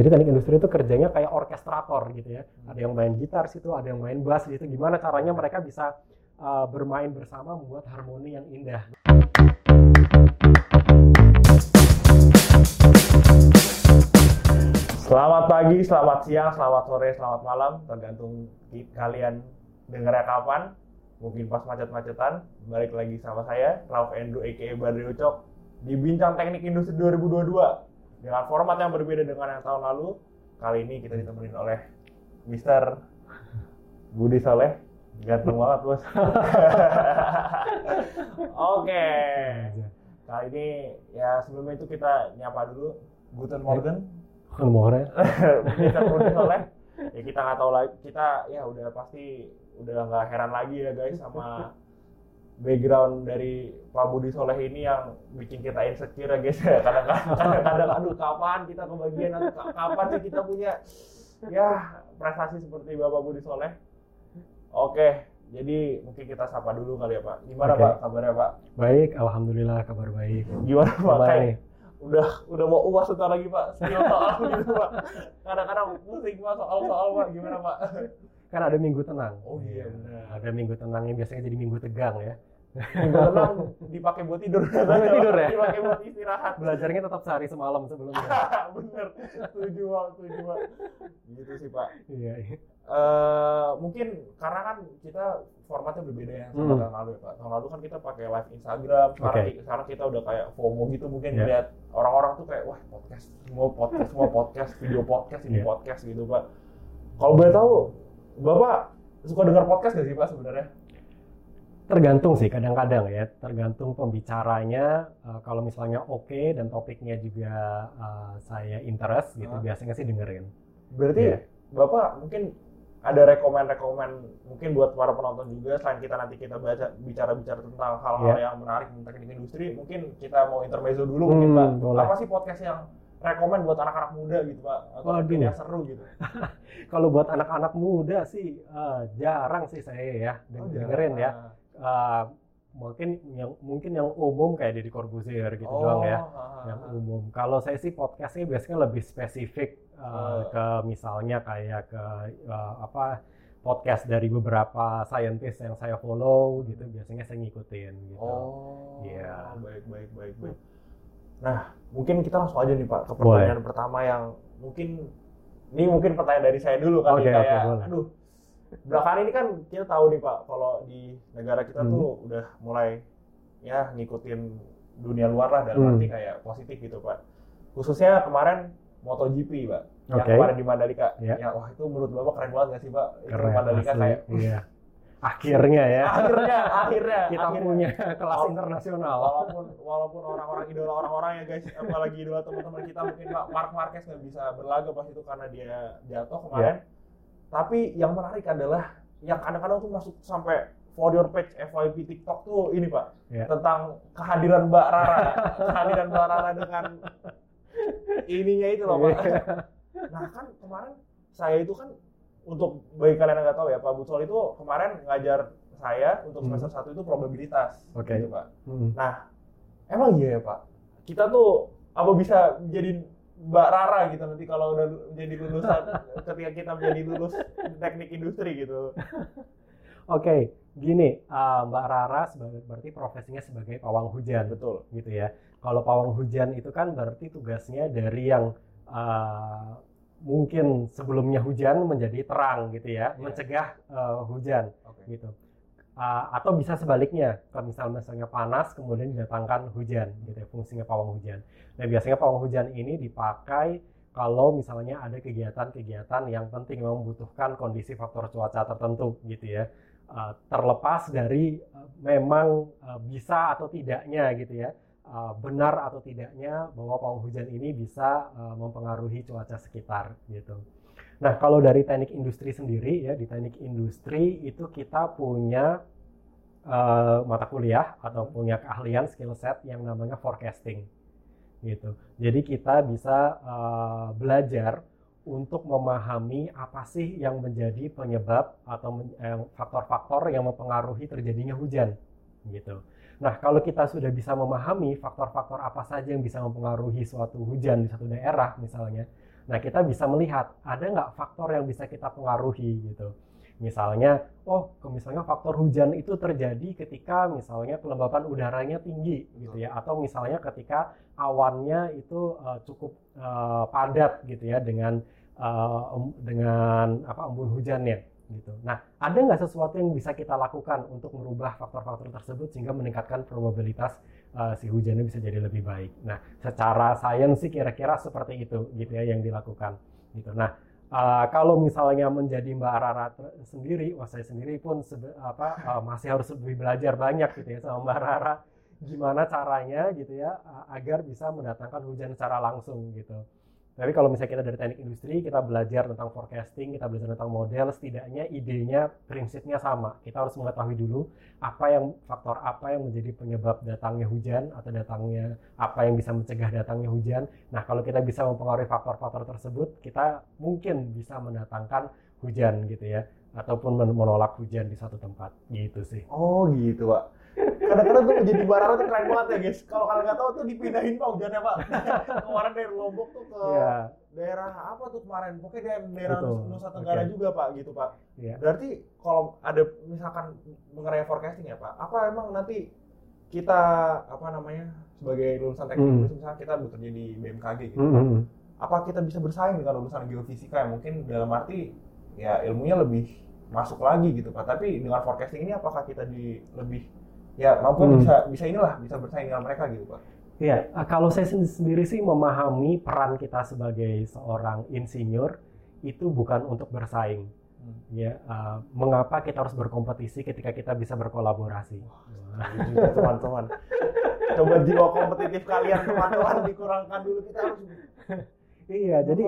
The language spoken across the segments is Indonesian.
Jadi teknik industri itu kerjanya kayak orkestrator gitu ya. Ada yang main gitar situ, ada yang main bass gitu. Gimana caranya mereka bisa uh, bermain bersama membuat harmoni yang indah. Selamat pagi, selamat siang, selamat sore, selamat malam, tergantung kalian dengarnya kapan. Mungkin pas macet-macetan, balik lagi sama saya, Ralph Andrew aka Badri Ucok, di Bincang Teknik Industri 2022. Dengan format yang berbeda dengan yang tahun lalu, kali ini kita ditemenin oleh Mr. Budi Soleh. Ganteng banget, bos. Oke. Kali ini, ya sebelumnya itu kita nyapa dulu. Guten Morgen. Morgen. Mr. Budi Soleh. Ya kita nggak tahu lagi, kita ya udah pasti udah nggak heran lagi ya guys sama background dari Pak Budi Soleh ini yang bikin kita insecure ya guys ya kadang-kadang kadang aduh kapan kita kebagian atau kapan sih kita punya ya prestasi seperti Bapak Budi Soleh oke jadi mungkin kita sapa dulu kali ya Pak gimana Oke. Pak kabarnya Pak Baik, alhamdulillah kabar baik. gimana Pak Kabar Kayak nih. udah udah mau uas sebentar lagi Pak soal gitu Pak kadang-kadang pusing Pak soal-soal Pak gimana Pak Kan ada minggu tenang. Oh iya, benar. Ada minggu tenangnya biasanya jadi minggu tegang ya. Tenang dipakai buat tidur. Buat tidur ya? Dipakai buat istirahat. Belajarnya tetap sehari semalam sebelumnya. Bener, setuju Pak, setuju Pak. Gitu sih Pak. Iya. iya. Eh mungkin karena kan kita formatnya berbeda ya sama Hmm. tahun lalu ya Pak. Tahun lalu kan kita pakai live Instagram, sekarang, Oke. sekarang kita udah kayak FOMO gitu mungkin Iya. lihat orang-orang tuh kayak wah podcast, semua podcast, semua podcast, video podcast, ini Iya. podcast gitu Pak. Kalau boleh tahu, Bapak suka dengar podcast gak sih Pak sebenarnya? Tergantung sih kadang-kadang ya, tergantung pembicaranya. eh, kalau misalnya oke dan topiknya juga eh, saya interest gitu, biasanya sih dengerin. Berarti Iya. Bapak mungkin ada rekomen-rekomen mungkin buat para penonton juga selain kita nanti kita baca bicara-bicara tentang hal-hal Iya. yang menarik tentang industri, mungkin kita mau intermezzo dulu Hmm, mungkin Pak. boleh. Apa sih podcast yang rekomen buat anak-anak muda gitu Pak? Atau Waduh. yang seru gitu. Kalau buat anak-anak muda sih eh, jarang sih saya ya Oh, dengerin ya. Eh, mungkin yang mungkin yang umum kayak Deddy Corbuzier gitu Oh, doang ya. ah, yang umum. Kalau saya sih podcastnya biasanya lebih spesifik uh, ke misalnya kayak ke uh, apa podcast dari beberapa scientist yang saya follow gitu. Biasanya saya ngikutin gitu. Oh, Iya. baik baik baik baik. Nah, mungkin kita langsung aja nih Pak ke pertanyaan pertama yang mungkin ini mungkin pertanyaan dari saya dulu kali Oke, oke, kayak boleh. aduh. Belakangan ini kan kita tahu nih Pak, kalau di negara kita Hmm. tuh udah mulai ya ngikutin dunia luar lah dalam Hmm. arti kayak positif gitu Pak. Khususnya kemarin MotoGP Pak, yang Oke. kemarin di Mandalika. Iya. Ya wah itu menurut Bapak keren banget nggak sih Pak? Itu Keren Mandalika asli. kayak Iya. Akhirnya ya akhirnya akhirnya kita akhirnya. punya kelas Walaupun- internasional. walaupun walaupun orang-orang idola orang-orang ya guys apalagi idola teman-teman kita mungkin Pak Mark Marquez nggak bisa berlaga pas itu karena dia jatuh kemarin tapi yang menarik adalah yang kadang-kadang tuh masuk sampai for your page FYP TikTok tuh ini Pak Ya. tentang kehadiran Mbak Rara kehadiran Mbak Rara dengan ininya itu loh Pak Iya. nah kan kemarin saya itu kan untuk bagi kalian yang nggak tahu ya Pak Butsol itu kemarin ngajar saya untuk Hmm. semester satu itu probabilitas Oke. gitu Pak Hmm. Nah, emang iya ya Pak? Kita tuh apa bisa jadi Mbak Rara gitu nanti kalau udah menjadi lulusan ketika kita menjadi lulus teknik industri gitu. Oke, gini, uh, Mbak Rara sebagai berarti profesinya sebagai pawang hujan. Betul. gitu ya. Kalau pawang hujan itu kan berarti tugasnya dari yang uh, mungkin sebelumnya hujan menjadi terang gitu ya, Iya. mencegah uh, hujan Oke. gitu. Uh, atau bisa sebaliknya, kalau misal misalnya panas kemudian didatangkan hujan gitu ya, fungsinya pawang hujan. Nah biasanya pawang hujan ini dipakai kalau misalnya ada kegiatan-kegiatan yang penting memang membutuhkan kondisi faktor cuaca tertentu gitu ya. Uh, terlepas dari uh, memang bisa atau tidaknya gitu ya uh, benar atau tidaknya bahwa pawang hujan ini bisa uh, mempengaruhi cuaca sekitar gitu. Nah, kalau dari teknik industri sendiri ya di teknik industri itu kita punya uh, mata kuliah atau punya keahlian skill set yang namanya forecasting gitu. Jadi kita bisa uh, belajar untuk memahami apa sih yang menjadi penyebab atau men- eh, faktor-faktor yang mempengaruhi terjadinya hujan gitu. Nah, kalau kita sudah bisa memahami faktor-faktor apa saja yang bisa mempengaruhi suatu hujan di satu daerah misalnya, Nah, kita bisa melihat ada nggak faktor yang bisa kita pengaruhi gitu. Misalnya, oh, misalnya faktor hujan itu terjadi ketika misalnya kelembapan udaranya tinggi gitu ya, atau misalnya ketika awannya itu uh, cukup uh, padat gitu ya dengan uh, dengan apa embun hujannya gitu. Nah, ada nggak sesuatu yang bisa kita lakukan untuk merubah faktor-faktor tersebut sehingga meningkatkan probabilitas uh, si hujannya bisa jadi lebih baik. Nah, secara sains sih kira-kira seperti itu gitu ya yang dilakukan gitu. Nah, uh, kalau misalnya menjadi Mbak Rara sendiri, wah saya sendiri pun apa uh, masih harus lebih belajar banyak gitu ya sama Mbak Rara gimana caranya gitu ya agar bisa mendatangkan hujan secara langsung gitu. Tapi kalau misalnya kita dari teknik industri, kita belajar tentang forecasting, kita belajar tentang model, setidaknya idenya, prinsipnya sama. Kita harus mengetahui dulu apa yang faktor apa yang menjadi penyebab datangnya hujan atau datangnya apa yang bisa mencegah datangnya hujan. Nah, kalau kita bisa mempengaruhi faktor-faktor tersebut, kita mungkin bisa mendatangkan hujan gitu ya, ataupun menolak hujan di satu tempat gitu sih. Oh gitu, Pak kadang-kadang tuh jadi barara tuh keren banget ya guys kalau kalian nggak tahu tuh dipindahin pak hujannya pak kemarin dari Lombok tuh ke yeah. daerah apa tuh kemarin pokoknya daerah, daerah Nusa Tenggara okay. juga pak gitu pak yeah. berarti kalau ada misalkan mengenai forecasting ya pak apa emang nanti kita apa namanya sebagai lulusan teknik mm. misalnya kita bekerja di BMKG gitu mm -hmm. apa kita bisa bersaing dengan lulusan geofisika yang mungkin dalam arti ya ilmunya lebih masuk lagi gitu pak tapi dengan forecasting ini apakah kita di lebih ya mampu hmm. bisa bisa inilah bisa bersaing dengan mereka gitu pak. Iya, eh, kalau saya sendiri sih memahami peran kita sebagai seorang insinyur itu bukan untuk bersaing. Hmm. Ya, uh, mengapa kita harus berkompetisi ketika kita bisa berkolaborasi? Teman-teman, coba jiwa kompetitif kalian teman-teman dikurangkan dulu kita harus Iya, jadi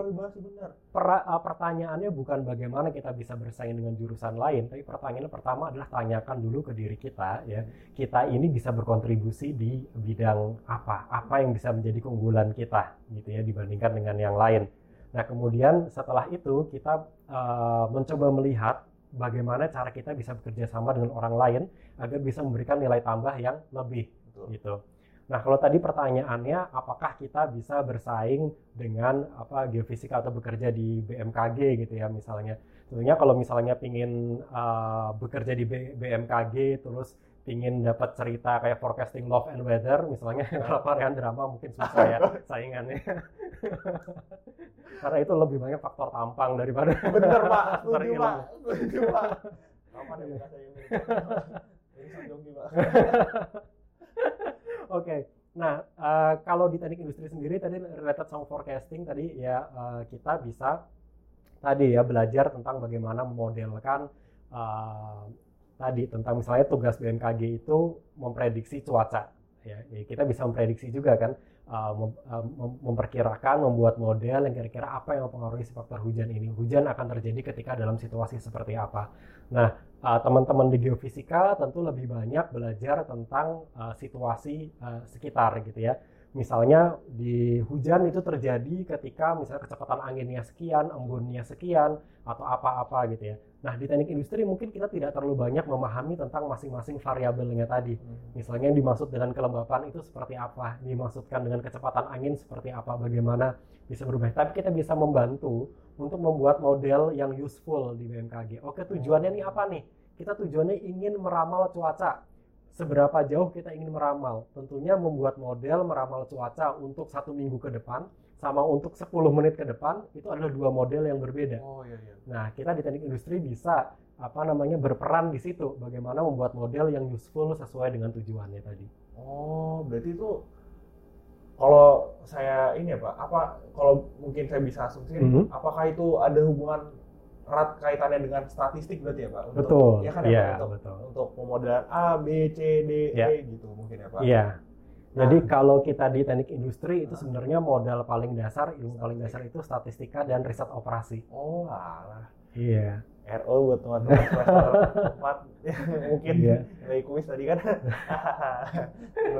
per, uh, pertanyaannya bukan bagaimana kita bisa bersaing dengan jurusan lain, tapi pertanyaan pertama adalah tanyakan dulu ke diri kita ya, kita ini bisa berkontribusi di bidang apa, apa yang bisa menjadi keunggulan kita gitu ya dibandingkan dengan yang lain. Nah kemudian setelah itu kita uh, mencoba melihat bagaimana cara kita bisa bekerja sama dengan orang lain agar bisa memberikan nilai tambah yang lebih Betul. gitu. Nah, kalau tadi pertanyaannya apakah kita bisa bersaing dengan apa geofisika atau bekerja di BMKG gitu ya misalnya. Tentunya kalau misalnya pingin uh, bekerja di B BMKG terus pingin dapat cerita kayak forecasting love and weather misalnya kalau varian drama mungkin susah ya saingannya. Karena itu lebih banyak faktor tampang daripada bener pak. setuju pak. Setuju pak. Apa nih pak. Oke. Okay. Nah, uh, kalau di teknik industri sendiri tadi related sama forecasting tadi ya uh, kita bisa tadi ya belajar tentang bagaimana memodelkan uh, tadi tentang misalnya tugas BMKG itu memprediksi cuaca ya, kita bisa memprediksi juga kan mem, memperkirakan membuat model yang kira-kira apa yang mempengaruhi faktor hujan ini. Hujan akan terjadi ketika dalam situasi seperti apa. Nah teman-teman di geofisika tentu lebih banyak belajar tentang uh, situasi uh, sekitar gitu ya. Misalnya di hujan itu terjadi ketika misalnya kecepatan anginnya sekian, embunnya sekian, atau apa-apa gitu ya. Nah di teknik industri mungkin kita tidak terlalu banyak memahami tentang masing-masing variabelnya tadi. Hmm. Misalnya yang dimaksud dengan kelembapan itu seperti apa, dimaksudkan dengan kecepatan angin seperti apa, bagaimana bisa berubah. Tapi kita bisa membantu untuk membuat model yang useful di BMKG. Oke, tujuannya ini apa nih? Kita tujuannya ingin meramal cuaca. Seberapa jauh kita ingin meramal? Tentunya membuat model meramal cuaca untuk satu minggu ke depan sama untuk 10 menit ke depan itu adalah dua model yang berbeda. Oh iya iya. Nah, kita di teknik industri bisa apa namanya berperan di situ bagaimana membuat model yang useful sesuai dengan tujuannya tadi. Oh, berarti itu kalau saya ini ya Pak, apa kalau mungkin saya bisa asumsi, mm -hmm. apakah itu ada hubungan erat kaitannya dengan statistik berarti ya Pak? Untuk, betul. Ya kan ya, ya Pak? Untuk, betul. untuk pemodelan A, B, C, D, ya. E gitu mungkin ya Pak? Iya. Nah. Jadi kalau kita di teknik industri itu sebenarnya modal paling dasar, ilmu paling dasar itu statistika dan riset operasi. Oh alah. Iya. RO buat teman-teman semester 4 mungkin yeah. dari kuis tadi kan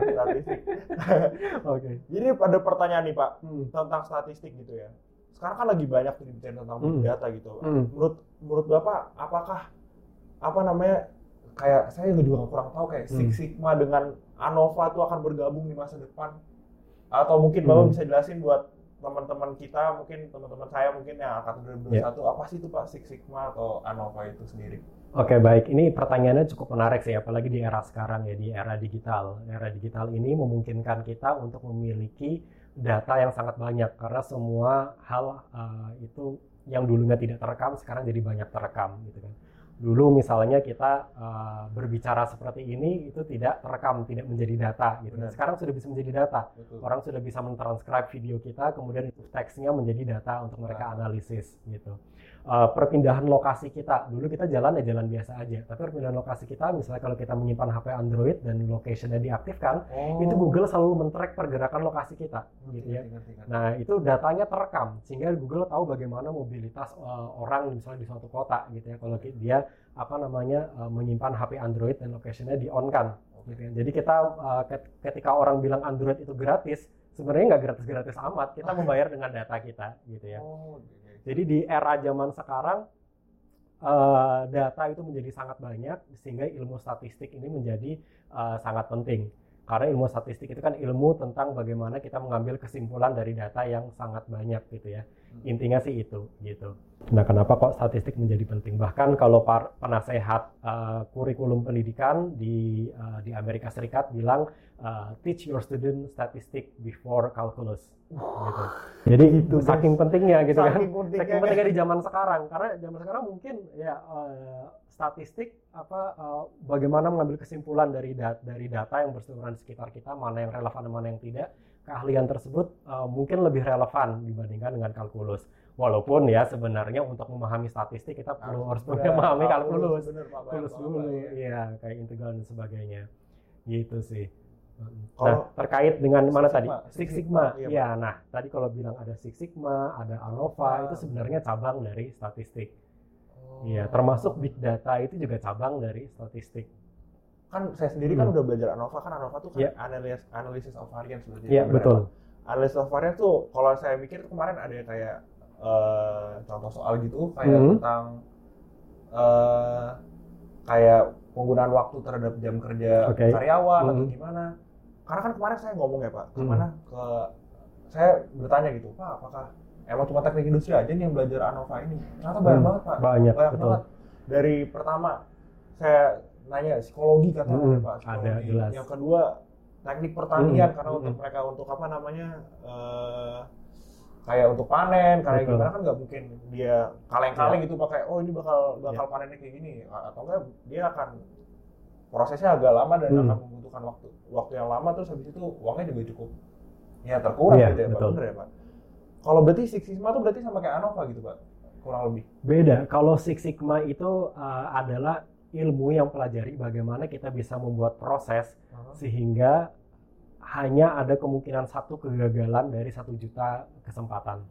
statistik. Oke. Okay. Jadi ada pertanyaan nih Pak hmm. tentang statistik gitu ya. Sekarang kan lagi banyak tuh tentang hmm. data gitu. Hmm. Menurut menurut Bapak apakah apa namanya kayak saya juga kurang tahu kayak hmm. Six Sigma dengan ANOVA itu akan bergabung di masa depan? Atau mungkin Bapak hmm. bisa jelasin buat teman-teman kita mungkin teman-teman saya mungkin yang angkatan 2021 Ya. apa sih itu Pak Six Sigma atau ANOVA itu sendiri? Oke baik, ini pertanyaannya cukup menarik sih, apalagi di era sekarang ya, di era digital. Era digital ini memungkinkan kita untuk memiliki data yang sangat banyak karena semua hal eh, itu yang dulunya tidak terekam sekarang jadi banyak terekam gitu kan. Dulu misalnya kita eh, berbicara seperti ini itu tidak terekam, tidak menjadi data gitu. Benar. Sekarang sudah bisa menjadi data. Betul. Orang sudah bisa mentranscribe video kita, kemudian itu teksnya menjadi data untuk mereka analisis gitu. Uh, perpindahan lokasi kita, dulu kita jalan ya jalan biasa aja, tapi perpindahan lokasi kita, misalnya kalau kita menyimpan HP Android dan locationnya diaktifkan, Oh. itu Google selalu men-track pergerakan lokasi kita, gitu ya. Nah itu datanya terekam, sehingga Google tahu bagaimana mobilitas uh, orang misalnya di suatu kota, gitu ya. Kalau dia apa namanya uh, menyimpan HP Android dan locationnya di on kan, gitu ya. Jadi kita uh, ket- ketika orang bilang Android itu gratis, sebenarnya nggak gratis-gratis amat. Kita membayar dengan data kita, gitu ya. Oh, oke. Jadi di era zaman sekarang eh, data itu menjadi sangat banyak sehingga ilmu statistik ini menjadi eh, sangat penting. Karena ilmu statistik itu kan ilmu tentang bagaimana kita mengambil kesimpulan dari data yang sangat banyak gitu ya. Intinya sih itu gitu. Nah, kenapa kok statistik menjadi penting? Bahkan kalau par penasehat eh, kurikulum pendidikan di eh, di Amerika Serikat bilang eh, teach your student statistic before calculus gitu. Jadi guys. saking pentingnya gitu kan. Saking pentingnya, Saking pentingnya di zaman sekarang karena zaman sekarang mungkin ya eh, statistik apa eh, bagaimana mengambil kesimpulan dari dat dari data yang berseliweran di sekitar kita mana yang relevan dan mana yang tidak. Keahlian tersebut eh, mungkin lebih relevan dibandingkan dengan kalkulus. Walaupun ya sebenarnya untuk memahami statistik kita perlu harus benar, memahami kalkulus. kalkulus dulu ya. ya kayak integral dan sebagainya. Gitu sih. Nah terkait dengan mana Six tadi? Sigma, Six Six Sigma. Sigma, iya, ya nah tadi kalau bilang ada Six Sigma ada ANOVA Ah. itu sebenarnya cabang dari statistik. Iya, termasuk big data itu juga cabang dari statistik. kan saya sendiri kan Hmm. udah belajar ANOVA kan ANOVA tuh kan Iya. analysis analysis of variance berarti Iya, benar, betul. Analysis of variance tuh kalau saya mikir kemarin ada kayak eh, contoh soal gitu kayak Hmm. tentang eh, kayak penggunaan waktu terhadap jam kerja Oke. karyawan atau Hmm. gimana karena kan kemarin saya ngomong ya pak Hmm. ke mana ke saya bertanya gitu pak apakah emang cuma teknik industri aja nih yang belajar ANOVA ini ternyata banyak Hmm, banget pak banyak, banyak betul. banget dari pertama saya nanya psikologi katanya Hmm, ada pak ada, psikologi. jelas. yang kedua teknik pertanian Hmm, karena hmm, untuk mereka untuk apa namanya eh, kayak untuk panen kayak Betul. gimana kan nggak mungkin dia kaleng-kaleng gitu pakai oh ini bakal bakal Ya. panennya kayak gini atau enggak dia akan prosesnya agak lama dan Hmm. akan membutuhkan waktu waktu yang lama terus habis itu uangnya juga cukup ya terkurang Iya, gitu ya pak betul. bener ya pak kalau berarti Six Sigma tuh berarti sama kayak ANOVA gitu pak kurang lebih Beda. Kalau Six Sigma itu uh, adalah ilmu yang pelajari bagaimana kita bisa membuat proses sehingga hanya ada kemungkinan satu kegagalan dari satu juta kesempatan.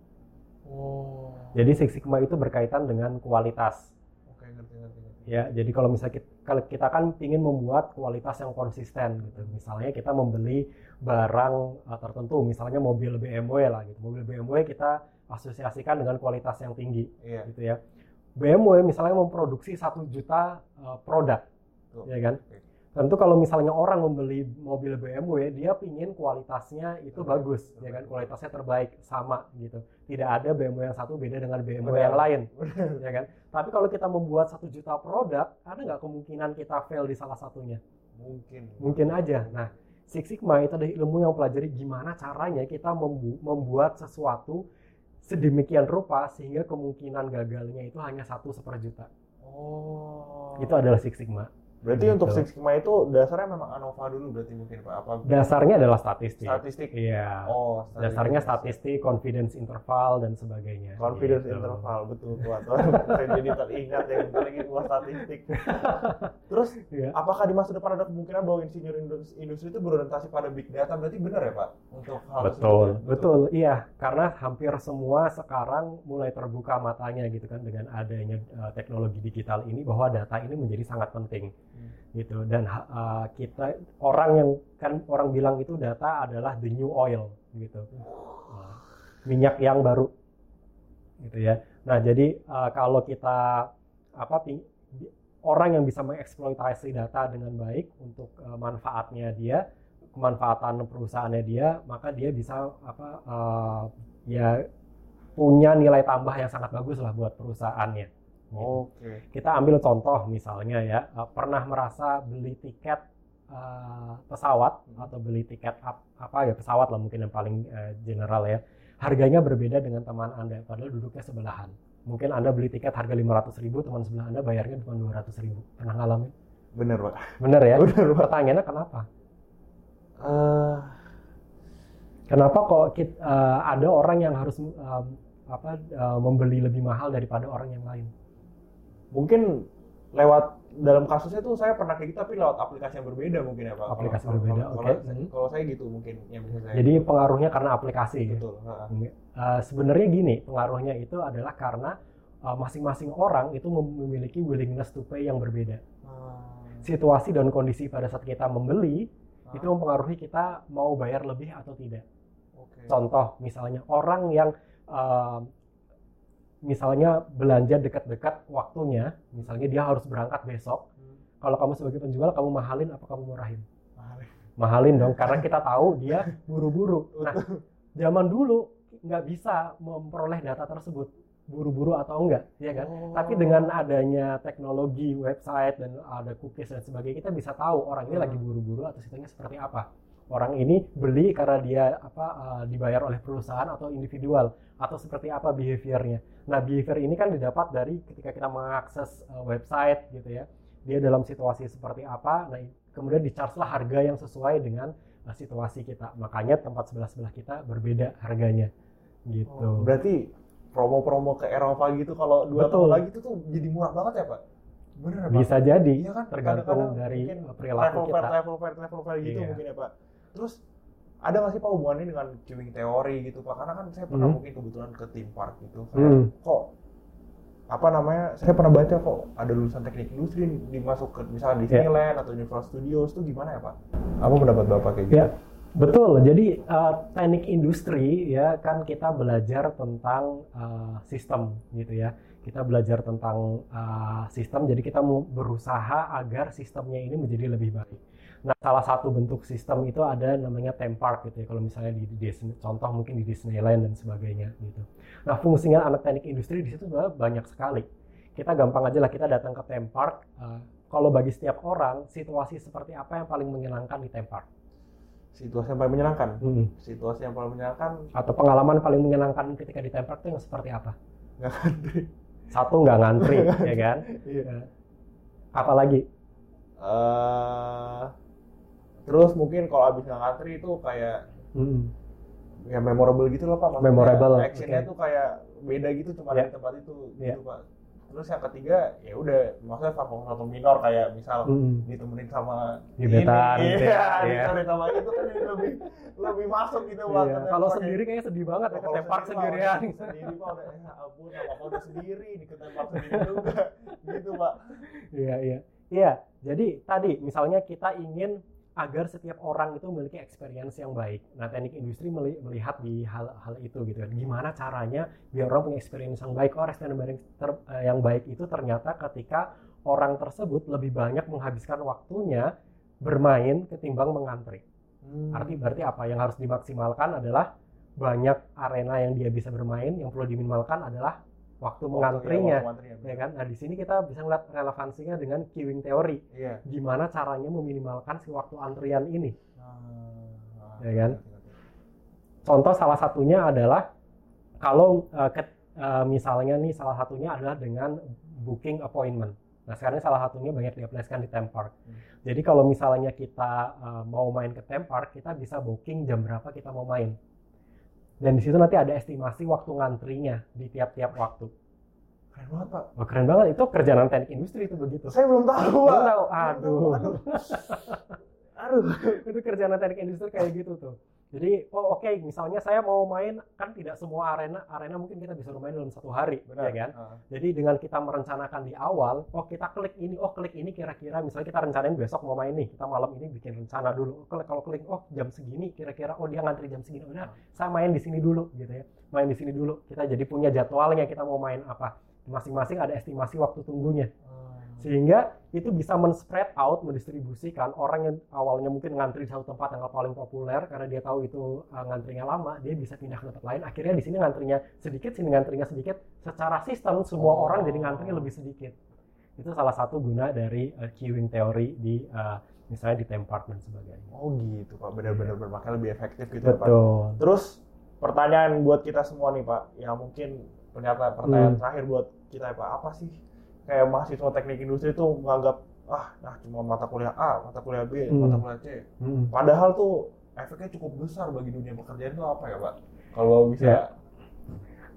oh Jadi Six Sigma itu berkaitan dengan kualitas. oke ngerti ngerti ngerti Ya, jadi kalau misalnya kita, kalau kita kan ingin membuat kualitas yang konsisten gitu. Misalnya kita membeli barang uh, tertentu, misalnya mobil BMW lah gitu. Mobil BMW kita asosiasikan dengan kualitas yang tinggi iya gitu ya. BMW misalnya memproduksi satu juta uh, produk, Tuh. ya kan? Oke. Tentu kalau misalnya orang membeli mobil BMW, dia pingin kualitasnya itu bagus, ya kan? Kualitasnya terbaik, sama gitu. Tidak ada BMW yang satu beda dengan BMW Benar. yang lain, ya kan? Tapi kalau kita membuat satu juta produk, ada nggak kemungkinan kita fail di salah satunya? mungkin Mungkin aja. Nah, Six Sigma itu adalah ilmu yang pelajari gimana caranya kita membu- membuat sesuatu sedemikian rupa sehingga kemungkinan gagalnya itu hanya satu seperjuta. oh Itu adalah Six Sigma. Berarti Gitu. untuk Six Sigma itu dasarnya memang ANOVA dulu berarti mungkin pak apa Dasarnya adalah statistik. statistik Iya. oh Dasarnya statistik, confidence interval dan sebagainya. confidence Gitu. interval betul tuh saya jadi teringat yang lagi buat statistik terus Iya. apakah di masa depan ada kemungkinan bahwa insinyur indus- industri itu berorientasi pada big data berarti benar ya pak untuk hal Betul, ya? betul, iya. Karena hampir semua sekarang mulai terbuka matanya gitu kan dengan adanya uh, teknologi digital ini bahwa data ini menjadi sangat penting, Hmm. gitu. Dan uh, kita orang yang kan orang bilang itu data adalah the new oil, gitu. Uh, minyak yang baru, gitu ya. Nah, jadi uh, kalau kita apa orang yang bisa mengeksploitasi data dengan baik untuk uh, manfaatnya dia kemanfaatan perusahaannya dia, maka dia bisa apa uh, ya punya nilai tambah yang sangat bagus lah buat perusahaannya. Gitu. Oke. Kita ambil contoh misalnya ya, uh, pernah merasa beli tiket uh, pesawat atau beli tiket ap- apa ya pesawat lah mungkin yang paling uh, general ya. Harganya berbeda dengan teman Anda padahal duduknya sebelahan. Mungkin Anda beli tiket harga 500.000 ribu, teman sebelah Anda bayarnya cuma 200.000 ribu. Pernah ngalamin? Bener pak. Bener ya? Bener pak. Pertanyaannya kenapa? Eh, Kenapa kok kit- uh, ada orang yang harus um, apa uh, membeli lebih mahal daripada orang yang lain? Mungkin lewat dalam kasusnya tuh saya pernah kayak gitu tapi lewat aplikasi yang berbeda mungkin ya pak. Aplikasi Kalau- berbeda, oke. Kalau, Hmm. kalau saya gitu mungkin yang bisa saya. Jadi pengaruhnya karena aplikasi. betul. Uh, sebenarnya gini, pengaruhnya itu adalah karena uh, masing-masing orang itu mem- memiliki willingness to pay yang berbeda. Ah, Situasi dan kondisi pada saat kita membeli ah, itu mempengaruhi kita mau bayar lebih atau tidak. Oke. Contoh misalnya orang yang uh, misalnya belanja dekat-dekat waktunya, misalnya dia harus berangkat besok. Hmm. Kalau kamu sebagai penjual, kamu mahalin apa kamu murahin? Mahal ya. Mahalin dong, karena kita tahu dia buru-buru. Nah, zaman dulu nggak bisa memperoleh data tersebut buru-buru atau enggak, ya kan? Oh. Tapi dengan adanya teknologi website dan ada cookies dan sebagainya, kita bisa tahu orang ini Hmm. lagi buru-buru atau situasinya seperti apa. Orang ini beli karena dia apa uh, dibayar oleh perusahaan atau individual atau seperti apa behaviornya. Nah, behavior ini kan didapat dari ketika kita mengakses uh, website gitu ya. Dia dalam situasi seperti apa, nah kemudian di-charge lah harga yang sesuai dengan uh, situasi kita. Makanya tempat sebelah-sebelah kita berbeda harganya. Gitu. Oh, berarti promo-promo ke Eropa gitu kalau dua Betul. tahun lagi itu tuh jadi murah banget ya pak? Bener ya pak? Bisa jadi Iya kan? tergantung Kadang-kadang dari mungkin perilaku travel fair, kita. travel fair, travel fair gitu Iya. mungkin ya pak. Terus ada nggak sih pak hubungannya dengan queuing teori gitu pak? Karena kan saya pernah Hmm. mungkin kebetulan ke theme park gitu. Hmm. Kok apa namanya? Saya pernah baca kok ada lulusan teknik industri dimasuk ke misalnya Iya. Disneyland atau Universal Studios itu gimana ya pak? Apa pendapat bapak kayak gitu? Ya, betul. Jadi uh, teknik industri ya kan kita belajar tentang uh, sistem gitu ya. Kita belajar tentang uh, sistem, jadi kita mau berusaha agar sistemnya ini menjadi lebih baik. Nah, salah satu bentuk sistem itu ada namanya theme park gitu ya. Kalau misalnya di, di Disney, contoh mungkin di Disneyland dan sebagainya gitu. Nah, fungsinya anak teknik industri di situ sebenarnya banyak sekali. Kita gampang aja lah kita datang ke theme park. uh, kalau bagi setiap orang, situasi seperti apa yang paling menyenangkan di theme park? Situasi yang paling menyenangkan. Hmm. Situasi yang paling menyenangkan atau pengalaman paling menyenangkan ketika di tempat itu yang seperti apa? nggak ngantri. Satu nggak ngantri, ya kan? Iya. Ya. Apalagi? eh terus mungkin kalau abis ngantri itu kayak Hmm. ya memorable gitu loh pak Maksudnya Memorable, actionnya oke. tuh kayak beda gitu cuma Ya. di tempat itu Ya. gitu pak terus yang ketiga ya udah maksudnya faktor faktor minor kayak misal Hmm. ditemenin sama Gebetan, ini, gitu iya, ya. Iya. ditemenin sama itu kan lebih lebih masuk gitu pak Iya. Kalau sendiri kayak- kayaknya sedih banget ya ke Kalau tempat sendiri, sendirian. Sendiri pak udah ya ampun apa apa udah sendiri di ke tempat sendiri juga gitu pak Iya, iya. Iya, jadi tadi misalnya kita ingin agar setiap orang itu memiliki experience yang baik. Nah, teknik industri meli- melihat di hal-hal itu gitu kan. Gimana caranya biar orang punya experience yang baik? Oh, experience yang baik, ter- eh, yang baik itu ternyata ketika orang tersebut lebih banyak menghabiskan waktunya bermain ketimbang mengantri. Hmm. Arti berarti apa? Yang harus dimaksimalkan adalah banyak arena yang dia bisa bermain. Yang perlu diminimalkan adalah waktu mengantrinya. waktu antrinya, Ya kan? Nah, di sini kita bisa melihat relevansinya dengan queuing teori. iya Gimana caranya meminimalkan si waktu antrian ini? Ah, Ya kan? Contoh salah satunya adalah kalau eh, ke- eh, misalnya nih salah satunya adalah dengan booking appointment. Nah, sekarang salah satunya banyak diaplikasikan di theme park. Hmm. Jadi kalau misalnya kita eh, mau main ke theme park, kita bisa booking jam berapa kita mau main. Dan di situ nanti ada estimasi waktu ngantrinya di tiap-tiap waktu. keren banget pak Wah, keren banget. Itu kerjaan teknik industri itu begitu. saya belum tahu Belum tahu. Aduh. aduh aduh itu kerjaan teknik industri kayak gitu tuh. Jadi, oh oke, misalnya saya mau main, kan tidak semua arena, arena mungkin kita bisa bermain dalam satu hari, benar ya kan? Ah. Jadi dengan kita merencanakan di awal, oh kita klik ini, oh klik ini kira-kira, misalnya kita rencanain besok mau main nih, kita malam ini bikin rencana dulu. Oh, klik kalau klik, oh jam segini kira-kira, oh dia ngantri jam segini, udah saya main di sini dulu, gitu ya, main di sini dulu. Kita jadi punya jadwalnya kita mau main apa. Masing-masing ada estimasi waktu tunggunya. Ah. Sehingga itu bisa men-spread out, mendistribusikan orang yang awalnya mungkin ngantri di satu tempat yang paling populer karena dia tahu itu uh, ngantrinya lama, dia bisa pindah ke tempat lain. Akhirnya di sini ngantrinya sedikit, sini ngantrinya sedikit. Secara sistem semua Oh. orang jadi ngantrinya lebih sedikit. Itu salah satu guna dari uh, queuing teori di uh, misalnya di tempat dan sebagainya. Oh gitu Pak, benar-benar makanya lebih efektif gitu ya, Pak. Betul. Terus pertanyaan buat kita semua nih Pak, yang mungkin ternyata pertanyaan Hmm. terakhir buat kita ya Pak, apa sih kayak mahasiswa teknik industri itu menganggap ah nah cuma mata kuliah A, mata kuliah B, Hmm. mata kuliah C. Mm. Padahal tuh efeknya cukup besar bagi dunia pekerjaan itu apa ya Pak? Kalau bisa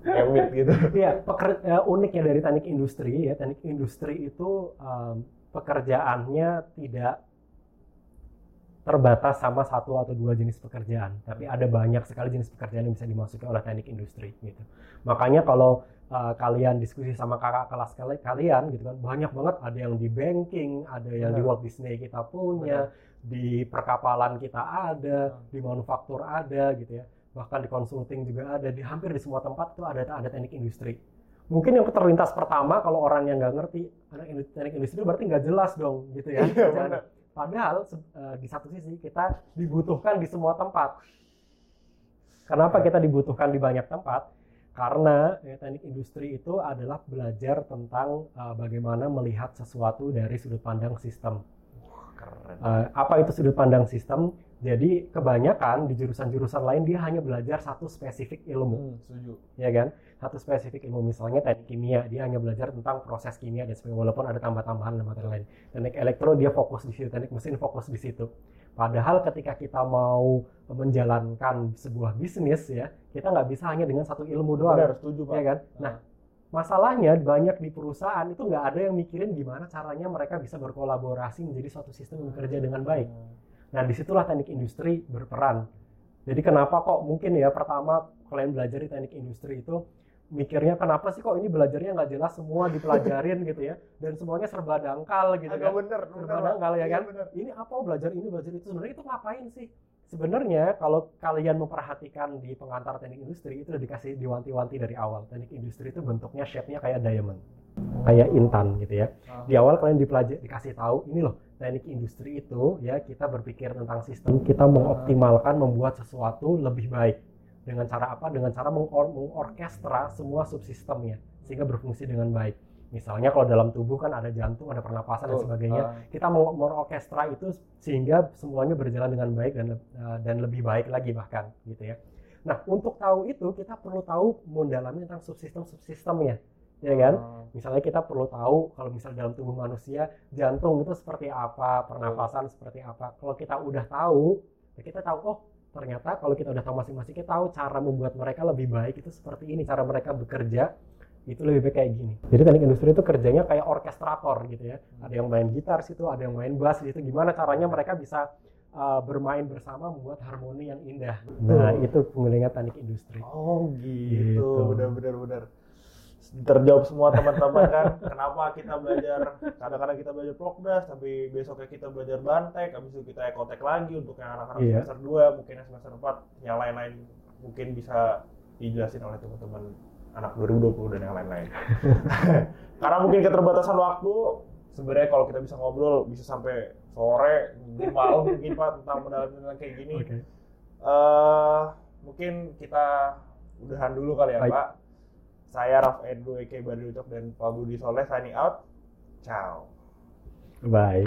Ya. emit gitu. Iya, peker- eh, uniknya dari teknik industri ya, teknik industri itu em, pekerjaannya tidak terbatas sama satu atau dua jenis pekerjaan, tapi ada banyak sekali jenis pekerjaan yang bisa dimasuki oleh teknik industri gitu. Makanya kalau eh, kalian diskusi sama kakak kelas kali- kalian gitu kan, banyak banget ada yang di banking, ada yang di Benar. Walt Disney kita punya, di perkapalan kita ada, di manufaktur ada gitu ya. Bahkan di consulting juga ada, di hampir di semua tempat tuh ada ada teknik industri. Mungkin yang terlintas pertama kalau orang yang nggak ngerti anak teknik industri berarti nggak jelas dong gitu ya. Iya, benar. Padahal eh, di satu sisi kita dibutuhkan di semua tempat. Kenapa kita dibutuhkan di banyak tempat? Karena ya, teknik industri itu adalah belajar tentang eh, bagaimana melihat sesuatu dari sudut pandang sistem. Keren. Eh, apa itu sudut pandang sistem? Jadi kebanyakan di jurusan-jurusan lain dia hanya belajar satu spesifik ilmu, Hmm, setuju. ya kan? Satu spesifik ilmu misalnya teknik kimia, dia hanya belajar tentang proses kimia dan sebagainya walaupun ada tambah-tambahan dan materi lain. Teknik elektro dia fokus di situ, teknik mesin fokus di situ. Padahal ketika kita mau menjalankan sebuah bisnis ya, kita nggak bisa hanya dengan satu ilmu doang Benar, setuju Pak. ya kan? Nah, masalahnya banyak di perusahaan itu nggak ada yang mikirin gimana caranya mereka bisa berkolaborasi menjadi suatu sistem yang bekerja dengan baik. Nah, di situlah teknik industri berperan. Jadi kenapa kok mungkin ya pertama kalian belajar di teknik industri itu mikirnya kenapa sih kok ini belajarnya nggak jelas semua dipelajarin gitu ya dan semuanya serba dangkal gitu Agak kan. bener, serba bener, dangkal ya Iya, kan? bener. ini apa belajar ini belajar itu? Sebenarnya itu ngapain sih? Sebenarnya kalau kalian memperhatikan di pengantar teknik industri itu udah dikasih diwanti-wanti dari awal. Teknik industri itu bentuknya shape-nya kayak diamond kayak intan gitu ya. Ah. di awal kalian dipelajari dikasih tahu ini loh teknik industri itu ya kita berpikir tentang sistem kita mengoptimalkan membuat sesuatu lebih baik. Dengan cara apa? Dengan cara mengor- mengorkestra semua subsistemnya sehingga berfungsi dengan baik. Misalnya kalau dalam tubuh kan ada jantung ada pernapasan dan sebagainya. Ah. kita mau mengorkestra itu sehingga semuanya berjalan dengan baik dan eh, dan lebih baik lagi bahkan gitu ya. Nah untuk tahu itu kita perlu tahu mendalami tentang subsistem subsistemnya, ya kan? Ah. Misalnya kita perlu tahu kalau misalnya dalam tubuh manusia jantung itu seperti apa, pernafasan seperti apa. Kalau kita udah tahu, ya kita tahu oh ternyata kalau kita udah tahu masing-masing kita tahu cara membuat mereka lebih baik itu seperti ini cara mereka bekerja itu lebih baik kayak gini. Jadi teknik industri itu kerjanya kayak orkestrator gitu ya. Ada yang main gitar situ, ada yang main bass gitu. Gimana caranya mereka bisa uh, bermain bersama membuat harmoni yang indah. Nah, itu penggunanya teknik industri. Oh gitu, Gitu. benar-benar benar. Terjawab semua teman-teman kan, kenapa kita belajar, kadang-kadang kita belajar prokdas, tapi besoknya kita belajar bantek, habis itu kita ekotek lagi untuk yang anak-anak Iya. semester 2, mungkin yang semester 4, yang lain-lain mungkin bisa dijelasin oleh teman-teman anak 2020 dan yang lain-lain. Karena mungkin keterbatasan waktu, sebenarnya kalau kita bisa ngobrol bisa sampai sore, malam mungkin Pak tentang mendalami tentang kayak gini. Oke. Eh, mungkin kita udahan dulu kali ya Baik. Pak. Saya Raf Edu Eke Badrucok dan Pak Budi Soleh signing out. Ciao. Bye.